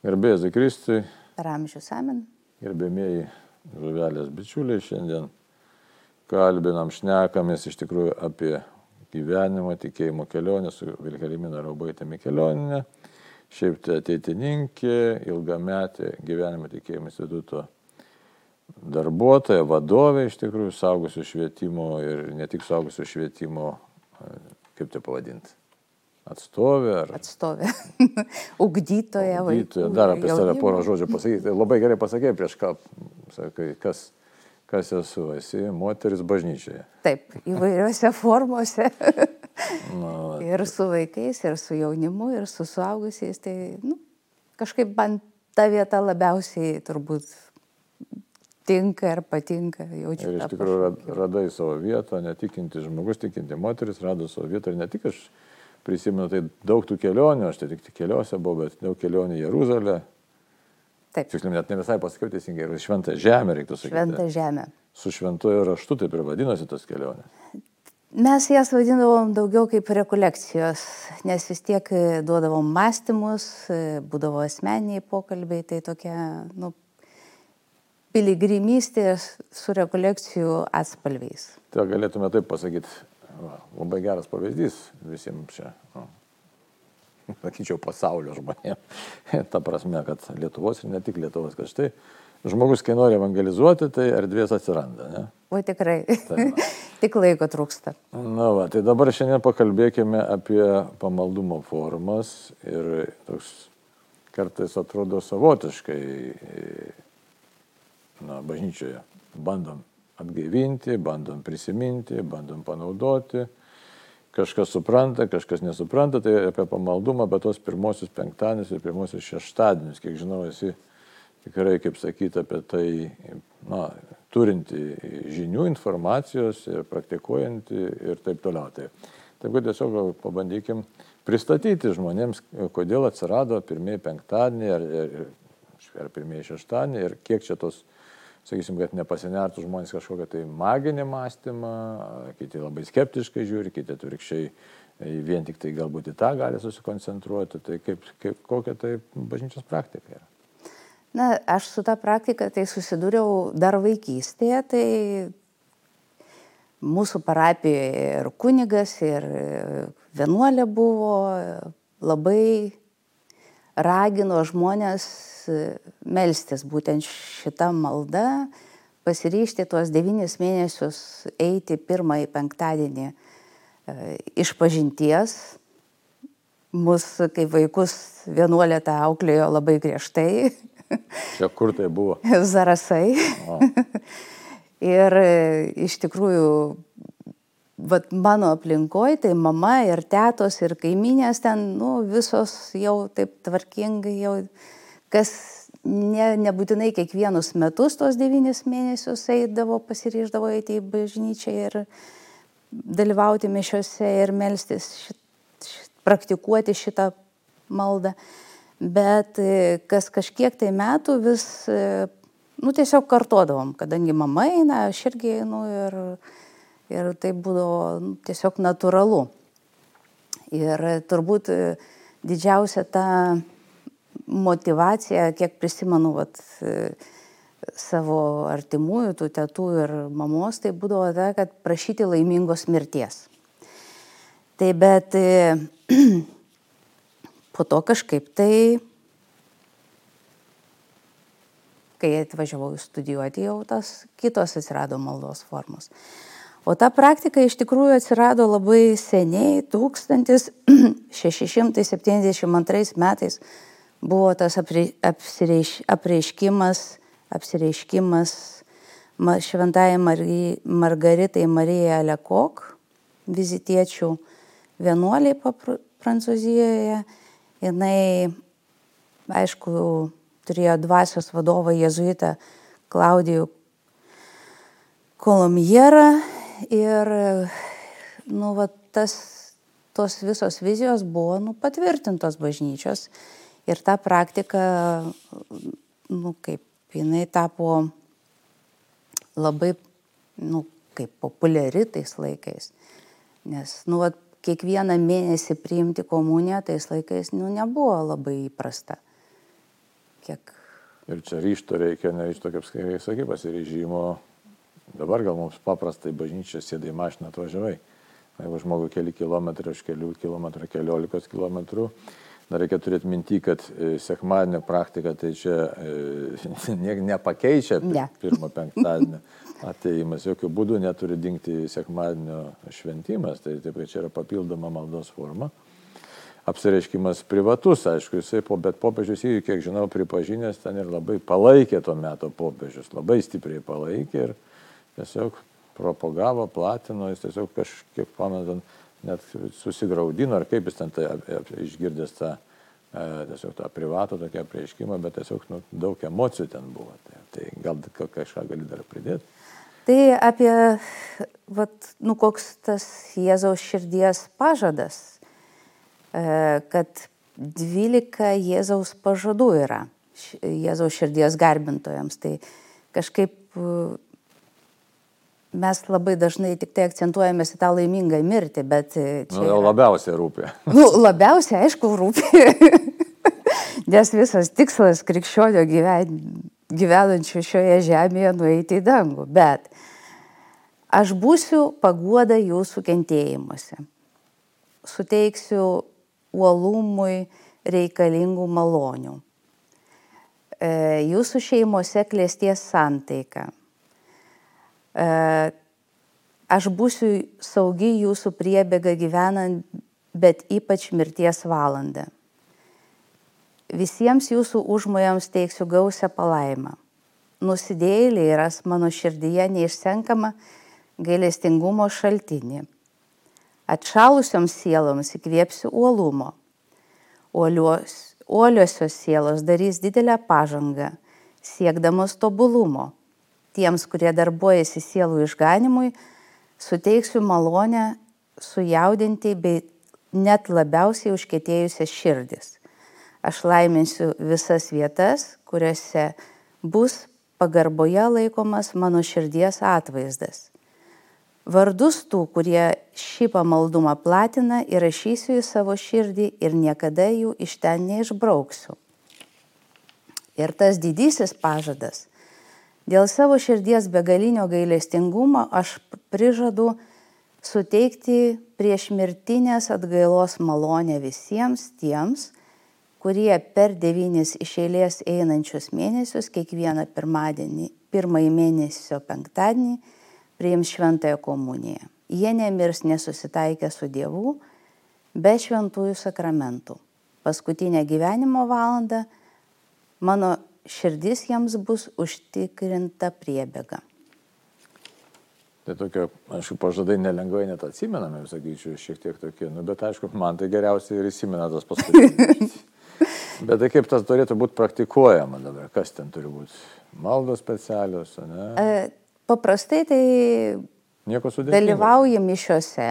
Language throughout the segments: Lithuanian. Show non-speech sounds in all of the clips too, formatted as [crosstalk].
Gerbėjai Zikristui, per amžius amen. gerbėmėjai žuvelės bičiuliai, šiandien kalbinam, šnekamės iš tikrųjų apie gyvenimą, tikėjimo kelionę su Vilhelmina Raubaitė Mikelioninė. Šiaip tai ateitininkė, ilgametė gyvenimo tikėjimo instituto darbuotoja, vadovė iš tikrųjų saugusių švietimo ir ne tik saugusių švietimo, kaip tai pavadinti, atstovė ar Atstovė. [laughs] Ugdytoja, vaikų, dar apie save porą žodžių pasakyti. Labai gerai pasakė prieš ką, sakai, kas, kas esu, esi moteris bažnyčioje. Taip, įvairiose [laughs] formose. Na, ir su vaikais, ir su jaunimu, ir su suaugusiais. Tai nu, kažkaip man ta vieta labiausiai turbūt tinka ir patinka. Jaučiu ir iš tikrųjų rad- radai savo vietą, netikinti žmogus, tikinti moteris rado savo vietą ir ne tik aš prisimenu, tai daug tų kelionių, aš tai tik keliose buvau, bet daug kelionių į Jeruzalę. Taip, Tiksliau, net ne visai pasakiau teisingai, ir šventą žemę reiktų sakyti. šventą žemę. Su šventojo raštu taip ir vadinosi tos kelionės. Mes jas vadindavom daugiau kaip rekolekcijos, nes vis tiek e, duodavom mąstymus, e, būdavo asmeniniai pokalbiai, tai tokia, nu, piligrimystė su rekolekcijų atspalviais. Tai galėtume taip pasakyti, va, labai geras pavyzdys visiems čia, nu, [laughs] sakyčiau, pasaulio žmonėms. [laughs] Ta prasme, kad Lietuvos ir ne tik Lietuvos, kad štai žmogus, kai nori evangelizuoti, tai erdvės atsiranda. Ne? O tikrai, Tai [laughs] tik laiko trūksta. Na, va, tai dabar šiandien pakalbėkime apie pamaldumo formas ir toks kartais atrodo savotiškai, na, bažnyčioje bandom atgaivinti, bandom prisiminti, bandom panaudoti. Kažkas supranta, kažkas nesupranta, tai apie pamaldumą, bet tos pirmosius penktadienius ir pirmosius šeštadienius, kiek žinau, esi tikrai, kaip sakyti, apie tai, na, turinti žinių, informacijos ir praktikuojanti ir taip toliau. Tai, taip kad tiesiog pabandykim pristatyti žmonėms, kodėl atsirado pirmieji penktadieniai ar, ar, ar pirmieji šeštadieniai ir kiek čia tos, sakysim, kad nepasinertų žmonės kažkokią tai maginį mąstymą, kiti labai skeptiškai žiūri, kiti atvirkščiai vien tik tai galbūt į tą gali susikoncentruoti. Tai kaip, kaip, kokia tai bažnyčios praktika yra. Na, aš su tą praktiką tai susidūriau dar vaikystėje, tai mūsų parapijoje ir kunigas, ir vienuolė buvo, labai ragino žmonės melstis būtent šitą maldą, pasiryšti tuos devynis mėnesius eiti pirmąjį penktadienį e, iš pažinties. Mūsų kaip vaikus vienuolė tą auklėjo labai griežtai, Čia kur tai buvo? [laughs] zarasai. O, [laughs] Ir e, iš tikrųjų, vat mano aplinkoje, tai mama ir tėtos ir kaiminės ten, nu, visos jau taip tvarkingai, jau kas ne, nebūtinai kiekvienus metus tos devynis mėnesius eidavo, pasiryždavo eiti į bažnyčią ir dalyvauti mišiuose ir melstis, šit, šit, praktikuoti šitą maldą. Bet e, kas kažkiek tai metų vis e, nu, tiesiog kartodavom, kadangi mama eina, aš irgi einu ir, ir tai būdavo tiesiog natūralu. Ir turbūt e, didžiausia ta motivacija, kiek prisimenu vat, e, savo artimųjų, tų tėtų ir mamos, tai būdavo ta, kad prašyti laimingos mirties. Tai bet e, [clears throat] po to kažkaip tai kai atvažiavau studijuoti, jau tas kitos atsirado maldos formos. O ta praktika iš tikrųjų atsirado labai seniai, 1672 [clears throat] metais buvo tas apsireiš- apreiškimas, apsireiškimas ma- šventai Margaritai Marijai Alekok, vizitiečių vienuoliai Prancūzijoje. Jinai, aišku, turėjo dvasios vadovą jėzuitą Klaudijų Kolomjerą ir, nu, va, tas, tos visos vizijos buvo, nu, patvirtintos bažnyčios ir ta praktika, nu, kaip jinai tapo labai, nu, kaip populiari tais laikais. Nes, nu, va, kiekvieną mėnesį priimti komuniją tais laikais, nu, nebuvo labai įprasta. kiek. Ir čia ryšto reikia, ne ryšto, kaip sakai, pasiryžimo. Dabar gal mums paprastai bažnyčia sėdai mašiną atvažiavai. Jeigu žmogui keli kilometrai, už kelių kilometrų, keliolikos kilometrų, dar reikia turėti minti, kad e, sekmadienio praktika tai čia e, [laughs] ne, nepakeičia Ne. pirmo penktadienio ateimas, jokių būdų neturi dingti sekmadienio šventimas, tai taip, kad čia yra papildoma maldos forma. Apsireiškimas privatus, aišku, jisai, po, bet popiežius jį, kiek žinau, pripažinęs ten ir labai palaikė tuo metu popiežius, labai stipriai palaikė ir tiesiog propagavo, platino, jis tiesiog kažkiek, pamenat, net susigaudino, ar kaip jis ten tai, išgirdęs tą, e, tiesiog tą privatų tokį apreiškimą, bet tiesiog nu, daug emocijų ten buvo. Tai, tai gal ka- kažką gali dar pridėti. Tai apie, vat, nu, koks tas Jėzaus širdies pažadas, e, kad 12 Jėzaus pažadų yra Jėzaus širdies garbintojams. Tai kažkaip mes labai dažnai tik tai akcentuojamės į tą laimingą mirtį, bet e, čia... Nu, jau labiausiai rūpi. [laughs] Nu, labiausiai, aišku, rūpi. [laughs] Nes visas tikslas krikščionio gyven, gyvenančio šioje žemėje nueiti į dangų. Bet aš būsiu paguoda jūsų kentėjimuose. Suteiksiu uolumui reikalingų malonių. E, Jūsų šeimose klėsties santaika. E, Aš būsiu saugi jūsų priebėga gyvenant, bet ypač mirties valandą. Visiems jūsų užmojams teiksiu gausią palaimą. Nusidėjėliai ras mano širdyje neišsenkama gailestingumo šaltinį. Atšalusioms sieloms įkvėpsiu uolumo. Uolios, uoliosios sielos darys didelę pažangą, siekdamos tobulumo. Tiems, kurie darbuojasi sielų išganimui, suteiksiu malonę sujaudinti bei net labiausiai užkėtėjusias širdis. Aš laiminsiu visas vietas, kuriuose bus pagarboje laikomas mano širdies atvaizdas. Vardus tų, kurie šį pamaldumą platina, įrašysiu į savo širdį ir niekada jų iš ten neišbrauksiu. Ir tas didysis pažadas. Dėl savo širdies begalinio gailestingumo aš prižadu suteikti prieš mirtinės atgailos malonę visiems tiems, kurie per devynis iš eilės einančius mėnesius kiekvieną pirmadienį, pirmąjį mėnesio penktadienį priims šventąją komuniją. Jie nemirs nesusitaikę su Dievu, be šventųjų sakramentų. Paskutinę gyvenimo valandą mano širdis jiems bus užtikrinta priebėga. Tai tokie, aišku, pažadai nelengvai net atsimename, sakyčiau, šiek tiek tokie, nu, bet aišku, man tai geriausiai ir įsimena tas paskutinis. [laughs] bet tai kaip tas turėtų būti praktikuojama dabar, kas ten turi būti? Maldos specialios, ne? E, Paprastai tai dalyvauja mišiuose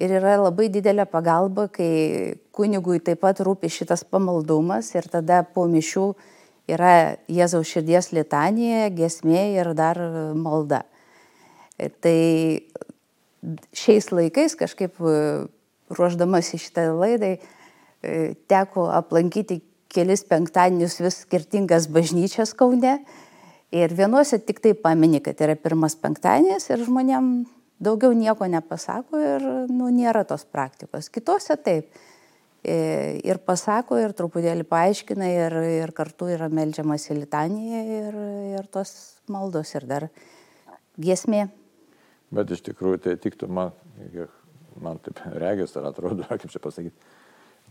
ir yra labai didelė pagalba, kai kunigui taip pat rūpi šitas pamaldumas ir tada po mišių yra Jėzaus širdies litanija, gesmė ir dar malda. E, Tai šiais laikais kažkaip e, ruoždamas į šitą laidai e, teko aplankyti kelis penktadienius vis skirtingas bažnyčias Kaune. Ir vienuose tik tai pamini, kad yra pirmas penktadienis ir žmonėm daugiau nieko nepasako ir nu, nėra tos praktikos. Kitose taip. E, Ir pasako, ir truputėlį paaiškina, ir, ir kartu yra melžiamas į litaniją, ir, ir tos maldos, ir dar giesmė. Bet iš tikrųjų tai tiktų man, man taip regis ar atrodo, [laughs] kaip čia pasakyti.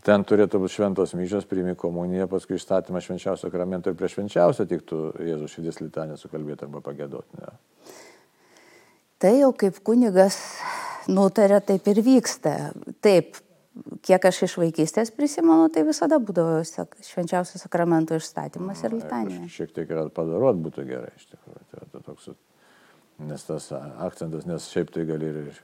Ten turėtų būti šventos myšios, priimi komuniją, paskui išstatymas švenčiausio sakramento ir prieš švenčiausią tiktų Jėzus širdies litanę sukalbėti arba pagėdoti. Ne? Tai jau kaip kunigas nutarė, taip ir vyksta. Taip, kiek aš iš vaikystės prisimenu, tai visada būdavo švenčiausio sakramento išstatymas ir litanija. Šiek tiek ir padarot būtų gerai, iš tikrųjų. Tai, tai toks, nes tas akcentas, nes šiaip tai gali ir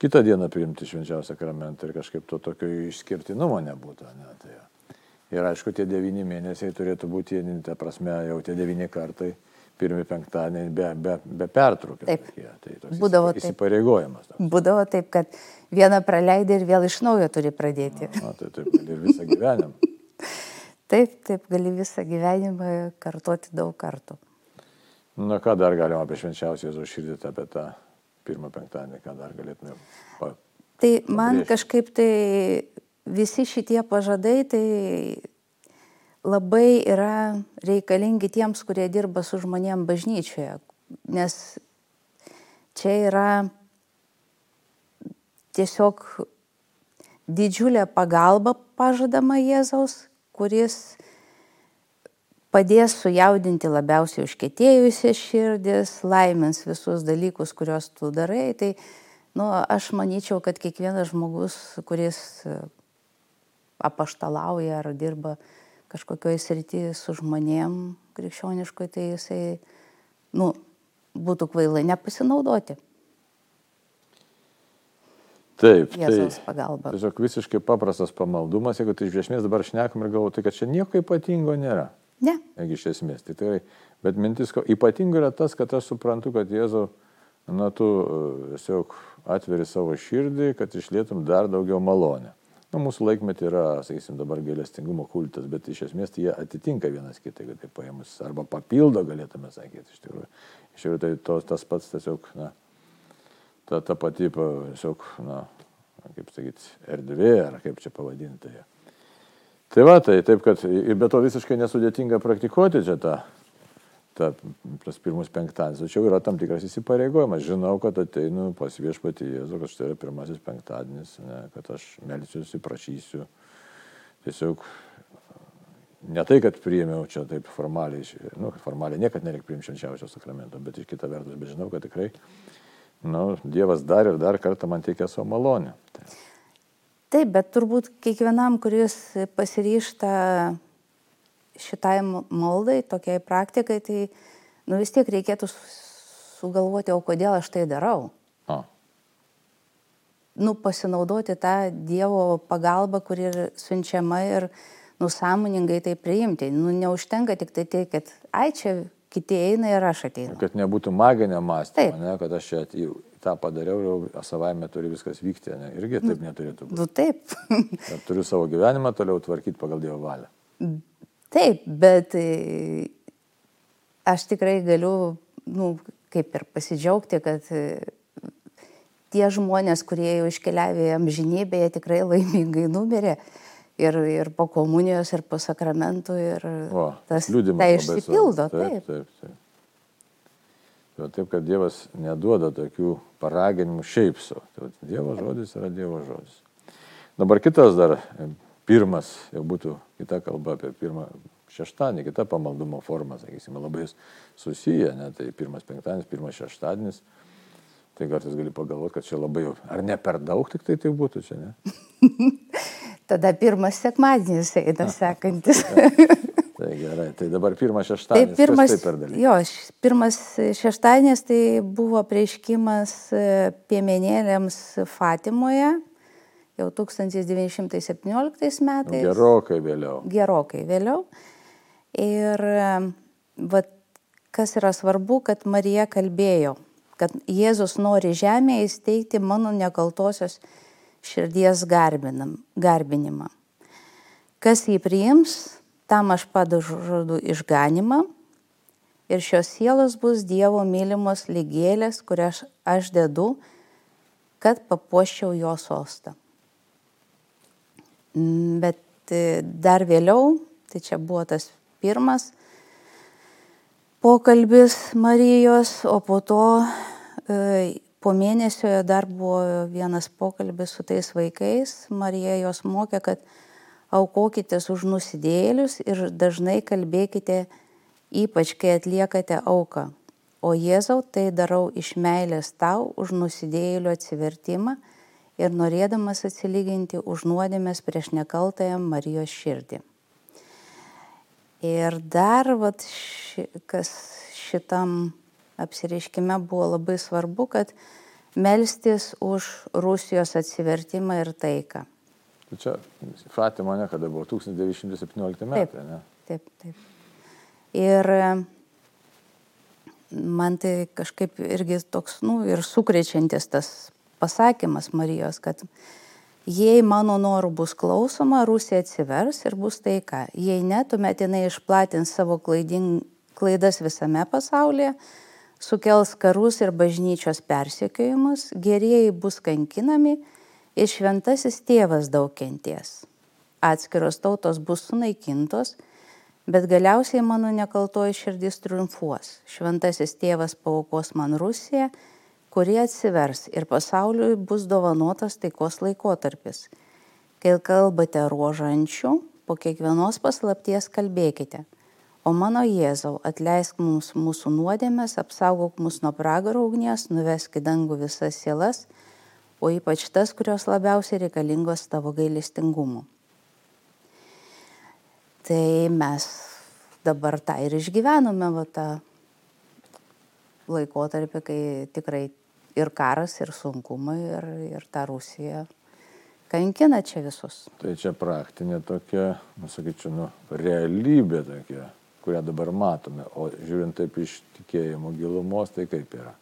kitą dieną priimti švenčiausią sakramentą ir kažkaip to tokio išskirtinumo nebūtų. Ne? Tai, ir aišku, tie devyni mėnesiai turėtų būti, ta prasme, jau tie devyni kartai, pirmi penktadieniai be, be, be pertraukio. Taip. tokie. Tai Būdavo įsipa- taip. įsipareigojimas. toks. Būdavo taip, kad vieną praleidai ir vėl iš naujo turi pradėti. Na, tai taip, ir visą gyvenimą. [laughs] Taip, taip, gali visą gyvenimą kartoti daug kartų. Na, ką dar galima apie švenčiausią Jėzų širdį, apie tą pirmą penktadienį, ką dar galėtume. Pa, tai man pabrėžti. kažkaip tai visi šitie pažadai, tai labai yra reikalingi tiems, kurie dirba su žmonėm bažnyčioje, nes čia yra tiesiog didžiulė pagalba pažadama Jėzaus, kuris padės sujaudinti labiausiai užkėtėjusias širdis, laimins visus dalykus, kuriuos tu darai. Tai nu, aš manyčiau, kad kiekvienas žmogus, kuris apaštalauja ar dirba kažkokioje srityje su žmonėm krikščioniškai, tai jisai nu, būtų kvailai nepasinaudoti. Taip, Jėzaus tai pagalba. Tiesiog visiškai paprastas pamaldumas, jeigu tai iš esmės dabar šnekam ir galvoju, tai kad čia nieko ypatingo nėra. Ne. Jeigu iš esmės. Tai tai, bet mintis, ko ypatingo yra tas, kad aš suprantu, kad Jėzau, na, tu e, tiesiog atveri savo širdį, kad išlėtum dar daugiau malonę. Na, mūsų laikmetį yra, sakysim, dabar gailestingumo kultas, bet iš esmės tai jie atitinka vienas kitą, kad tai paėmus, arba papildo, galėtume sakyti, iš tikrųjų. Iš tikrųjų, tai to, tas pats tiesiog, na, ta, ta pati, tiesiog, na, kaip sakyti, erdvė, ar kaip čia pavadinti. Tai va, tai taip, kad ir be to visiškai nesudėtinga praktikuoti čia tą, tą, tas pirmus penktadienis. Tačiau yra tam tikras įsipareigojimas. Žinau, kad ateinu pas viešpatį Jėzų, kad štai yra pirmasis penktadienis, ne, kad aš melsiuosi, prašysiu. Tiesiog ne tai, kad priėmiau čia taip formaliai, nu, formaliai niekad nereikia priimti švenčiausio sakramento, bet iš kita vertus, bet žinau, kad tikrai nu, Dievas dar ir dar kartą man teikia savo malonę. Tai. Taip, bet turbūt kiekvienam, kuris pasiryšta šitai maldai, tokiai praktikai, tai nu, vis tiek reikėtų sugalvoti, o kodėl aš tai darau. A. Nu, pasinaudoti tą Dievo pagalbą, kuri siunčiama ir nusąmoningai tai priimti. Nu, neužtenka tik tai tai, kad, ai, čia kiti eina ir aš ateinu. Kad nebūtų maginio mąstymo, ne, kad aš čia atėjau, tą padariau ir savaime turi viskas vykti, ne, irgi taip nu, neturėtų būti. Nu, taip. [laughs] turiu savo gyvenimą toliau tvarkyti pagal Dievo valią. Taip, bet e, aš tikrai galiu, nu, kaip ir pasidžiaugti, kad e, tie žmonės, kurie jau iškeliavė amžinybėje, tikrai laimingai numirė ir, ir po komunijos, ir po sakramentų, ir o, tas tai išsipildo. Taip, taip. taip, taip. Tai taip, kad Dievas neduoda tokių paraginimų šiaip su. Tai Dievo žodis yra Dievo žodis. Dabar kitas dar, pirmas, jau būtų kita kalba apie pirmą šeštadienį, kita pamaldumo forma, sakysime, labai susiję, ne, tai pirmas penktadienis, pirmas šeštadienis. Tai kartais gali pagalvoti, kad čia labai ar ne per daug tik tai tai būtų čia, ne? [laughs] Tada pirmas sekmadienis eina [laughs] sekantis. tai gerai, tai dabar pirmas šeštadienis. Tai pirmas, tai jo, pirmas šeštadienis tai buvo prieiškimas e, piemenėlėms Fatimoje, jau 1917 metais. Gerokai vėliau. Gerokai vėliau. Ir e, vat, kas yra svarbu, kad Marija kalbėjo kad Jėzus nori žemėje įsteigti mano nekaltosios širdies garbinam, garbinimą. Kas jį priims, tam aš padažu išganimą ir šios sielos bus Dievo mylimos lygėlės, kurias aš dedu, kad papuoščiau jo sostą. Bet e, dar vėliau, tai čia buvo tas pirmas pokalbis Marijos, o po to e, po mėnesio dar buvo vienas pokalbis su tais vaikais. Marija jos mokė, kad aukokitės už nusidėlius ir dažnai kalbėkite, ypač kai atliekate auką. O Jėzau tai darau iš meilės tau už nusidėlių atsivertimą ir norėdamas atsilyginti už nuodėmės prieš nekaltąją Marijos širdį. Ir dar, vat, ši, kas šitam apsireiškime buvo labai svarbu, kad melstis už Rusijos atsivertimą ir taiką. Tai čia Fatima, ne, kada buvo 1917 metai, ne? Taip, taip. Ir man tai kažkaip irgi toks, nu, ir sukrečiantis tas pasakymas Marijos, kad Jei mano norų bus klausoma, Rusija atsivers ir bus taika. Jei ne, tuomet jinai išplatins savo klaiding, klaidas visame pasaulyje, sukels karus ir bažnyčios persekiojimus, gerieji bus kankinami ir šventasis tėvas daug kenties. Atskiros tautos bus sunaikintos, bet galiausiai mano nekaltoji širdis triumfuos. Šventasis tėvas paukos man Rusiją kurie atsivers ir pasauliui bus dovanotas taikos laikotarpis. Kai kalbate ruožančių, po kiekvienos paslapties kalbėkite. O mano Jėzau, atleisk mums mūsų nuodėmės, apsaugok mus nuo pragaro ugnies, nuvesk į dangų visas sielas, o ypač tas, kurios labiausiai reikalingos tavo gailestingumu. Tai mes dabar tą ir išgyvenome, va tą laikotarpį, kai tikrai ir karas, ir sunkumai, ir, ir ta Rusija kankina čia visus. Tai čia praktinė tokia, nusakyčiau, nu, realybė tokia, kurią dabar matome. O žiūrint taip iš tikėjimo gilumos, tai kaip yra.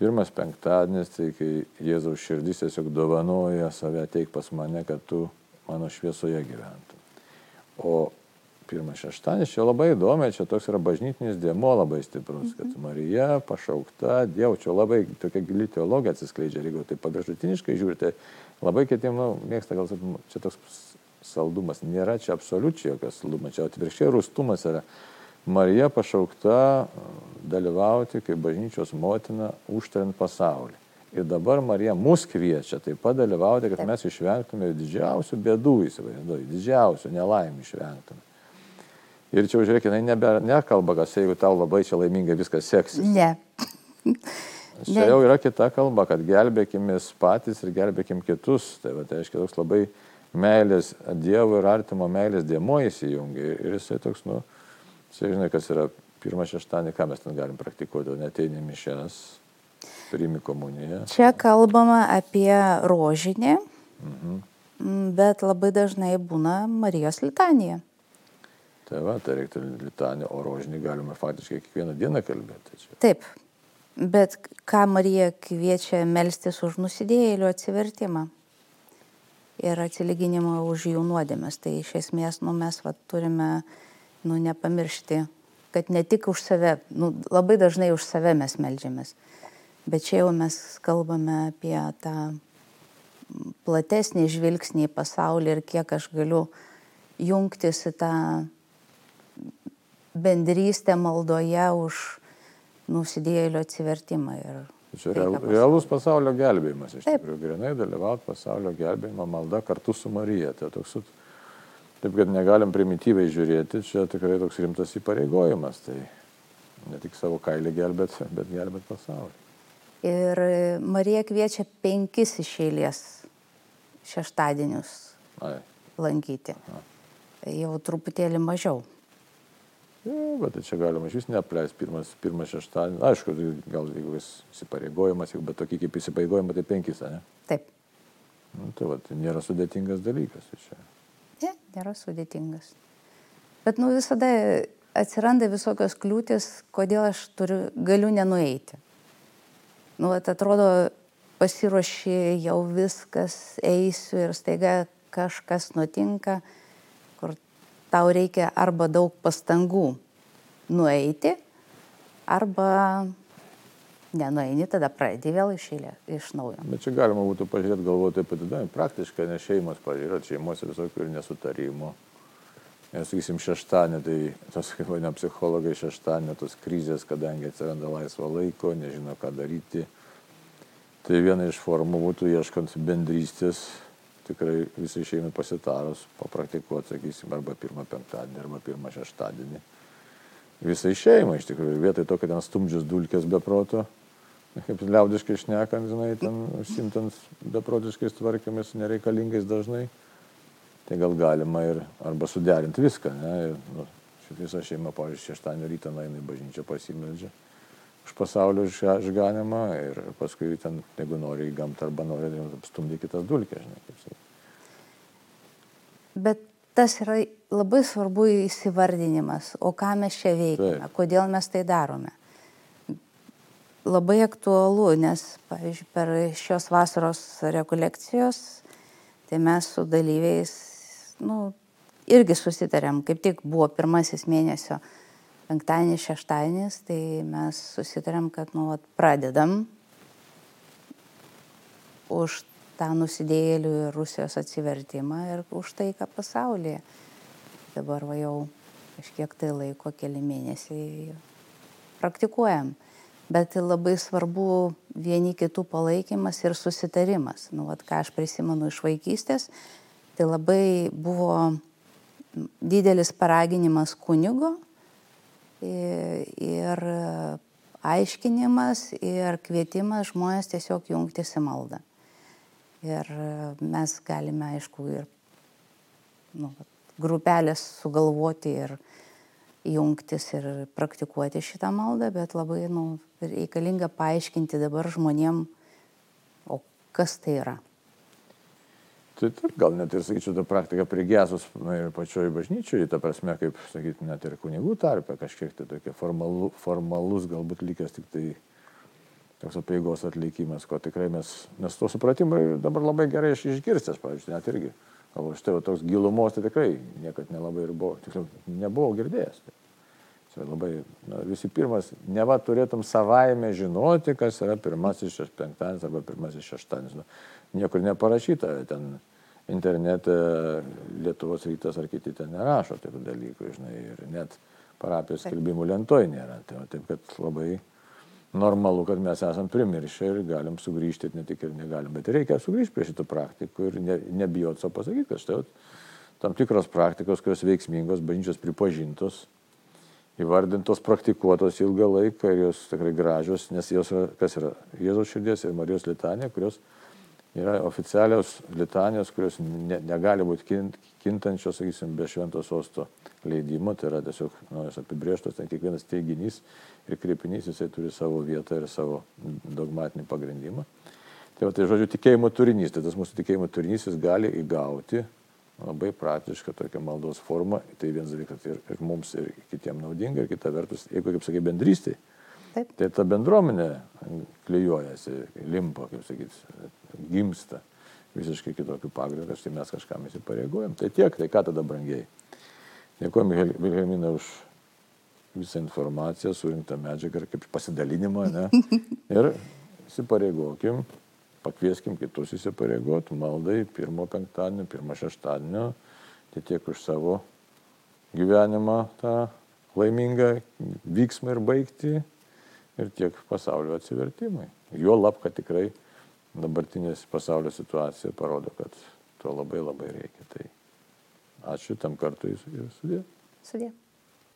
Pirmas penktadienis, tai kai Jėzaus širdis tiesiog dovanoja save ateik pas mane, kad tu mano šviesoje gyventum. O pirmas šeštadienis, čia labai įdomi, čia toks yra bažnytinis dėmo labai stiprus, kad mhm. Marija pašaukta Dievo, čia labai tokia gili teologija atsiskleidžia, jeigu tai paviršutiniškai žiūrite, labai kitiems, nu, mėgsta gal, čia toks saldumas, nėra čia absoliučiai jokios saldumas, čia atvirkščiai rūstumas yra. Marija pašaukta dalyvauti kaip bažnyčios motina užtariant pasaulį. Ir dabar Marija mus kviečia taip pat dalyvauti, kad mes išvengtume didžiausių bėdų, įsivaizduoju, didžiausių nelaimį išvengtume. Ir čia, žiūrėk, jinai nebe, nekalba, kad jeigu tau labai čia laimingai viskas seksis. Ne. Čia jau yra kita kalba, kad gelbėkimės patys ir gelbėkim kitus. Tai, va, tai reiškia, toks labai meilės, Dievo ir artimo meilės dėmo įsijungia. Ir jisai toks, nu, jisai žinai, kas yra pirmą šeštąjį, ką mes ten galim praktikuoti, neteini mišes, priimi komuniją. Čia kalbama apie rožinį, mhm. bet labai dažnai būna Marijos litanija. Tai va, tai reiktų litanį, o rožinį galima faktiškai kiekvieną dieną kalbėti. Čia. Taip, bet ką Marija kviečia melstis už nusidėjėlių atsivertimą ir atsilyginimą už jų nuodėmės. Tai iš esmės nu, mes va, turime nu, nepamiršti, kad ne tik už save, nu, labai dažnai už save mes melžiamės, bet čia jau mes kalbame apie tą platesnį žvilgsnį į pasaulį ir kiek aš galiu jungtis į tą bendrystę maldoje už nusidėjėlio atsivertimą. Ir Čia real, realus pasaulio gelbėjimas, iš tikrųjų, grinai dalyvauti pasaulio gelbėjimo malda kartu su Marija. Tai toks, taip, kad negalim primityviai žiūrėti, čia tikrai toks rimtas įpareigojimas. Tai ne tik savo kailį gelbėt, bet gelbėt pasaulį. Ir Marija kviečia penkis iš eilės šeštadienius Ai. lankyti. Aha. Jau truputėlį mažiau. Ja, bet tai čia galima iš vis neapleisti pirmas, pirmas šeštadienis. Aišku, tai gal jeigu jis įsipareigojimas, bet tokį kaip įsipareigojimą, tai penkis, ne? Taip. Nu, tai, va, tai nėra sudėtingas dalykas. Tai čia. Ne, nėra sudėtingas. Bet nu visada atsiranda visokios kliūtis, kodėl aš turiu, galiu nenueiti. Nu, at, atrodo, pasiruoši jau viskas, eisiu ir staiga kažkas nutinka tau reikia arba daug pastangų nueiti, arba nenueini, tada pradedi vėl išėlė, iš naujo. Bet čia galima būtų pažiūrėti, galvoti apie tai, praktiškai, nes šeimos, pažiūrėt, šeimos visokių ir nesutarimų. Nes, sakysim, šeštadienį, tai tos, kaip vadina psichologai, šeštadienį tos krizės, kadangi atsiranda laisvo laiko, nežino, ką daryti. Tai viena iš formų būtų ieškant bendrystės tikrai visai šeimai pasitarus papraktikuoti, sakysim, arba pirmą penktadienį, arba pirmą šeštadienį. Visai šeimai iš tikrųjų, vietoj to, kad ten stumdžius dulkės be proto, [laughs] kaip liaudiškai šnekant, žinai, ten užsimtant beprotiškais tvarkymais, nereikalingais dažnai, tai gal galima ir arba suderinti viską, ne, ir nu, šitą visą šeimą, pavyzdžiui, šeštadienį rytą eina į bažnyčią pasimeldžia už pasaulio išganimą ir paskui ten, jeigu nori į gamtą arba nori stumdyti kitas dulkės, žinai, kaip sakai. Bet tas yra labai svarbu įsivardinimas, o ką mes čia veikiame, Taip. kodėl mes tai darome. Labai aktualu, nes, pavyzdžiui, per šios vasaros rekolekcijos Tai mes su dalyviais, nu, irgi susitarėm, kaip tik buvo pirmasis mėnesio penktadienis, šeštadienis, tai mes susitarėm, kad, nu, vat, pradedam už tą nusidėjėlių ir Rusijos atsivertimą ir už taiką pasaulyje. Dabar va jau kažkiek tai laiko, keli mėnesiai praktikuojam. Bet labai svarbu vieni kitų palaikymas ir susitarimas. Nu, vat, ką aš prisimenu iš vaikystės, tai labai buvo didelis paraginimas kunigo ir aiškinimas ir kvietimas žmonės tiesiog jungtis į maldą. Ir mes galime, aišku, ir nu, grupelės sugalvoti ir jungtis ir praktikuoti šitą maldą, bet labai nu, reikalinga paaiškinti dabar žmonėm, o kas tai yra. Tai taip, gal net ir, sakyčiau, ta praktika prigėsus ir pačioje bažnyčioje, ta prasme, kaip, sakyti, net ir kunigų tarpe kažkiek tai tokia formalu, formalus, galbūt likęs tik tai toks apieigos atlikimas, ko tikrai mes, nes to supratimą dabar labai gerai aš išgirstęs, pavyzdžiui, net irgi Galvoju, štai va, toks gilumos tai tikrai niekad nelabai ir buvo, tiksliau, nebuvau girdėjęs. Tai labai, na, visi pirmas, ne va turėtum savaime žinoti, kas yra pirmasis šeš, penktadienis arba pirmasis šeštadienis. Nu, niekur neparašyta, ten internete Lietuvos rytas ar kiti ten nerašo tokių dalykų, žinai, ir net parapijos skelbimų lentoj nėra. Tai, taip, kad labai normalu, kad mes esam primiršę ir galim sugrįžti, ne tik ir negalim, bet reikia sugrįžti prie šitų praktikų ir ne, nebijot savo pasakyti, kad štai tam tikros praktikos, kurios veiksmingos, bažnyčios pripažintos, įvardintos, praktikuotos ilgą laiką ir jos tikrai gražios, nes jos yra, kas yra Jėzaus širdies ir Marijos litanija, kurios yra oficialios litanijos, kurios ne, negali būti kint, kintančios, sakysim, be šventos osto leidimo, tai yra tiesiog nu, jos apibrieštos, ten kiekvienas teiginys ir kreipinys, jisai turi savo vietą ir savo dogmatinį pagrindimą. Tai, va, tai žodžiu, tikėjimo turinys, tai tas mūsų tikėjimo turinys jis gali įgauti labai praktišką tokią maldos formą, tai vienas dalykas ir, ir mums, ir kitiems naudinga, ir kita vertus, jeigu, kaip sakai, bendrystė, Taip. tai ta bendruomenė klyjuojasi, limpo, kaip sakyti, gimsta visiškai kitokių pagrindų, štai mes kažkam įsipareigojom. Tai tiek, tai ką tada brangiai. Dėkuoju Vilhelmina už visą informaciją, surinktą medžiagą ir kaip pasidalinimą. Ne? [laughs] Ir įsipareigokim, pakvieskim kitus įsipareigot, maldai pirmo penktadienio, pirmo šeštadienio, tai tiek už savo gyvenimą tą laimingą vyksmą ir baigti ir tiek pasaulio atsivertimai. Jo lab, kad tikrai dabartinės pasaulio situacija parodo, kad to labai labai reikia. Tai ačiū tam kartui ir sudė. Sudė.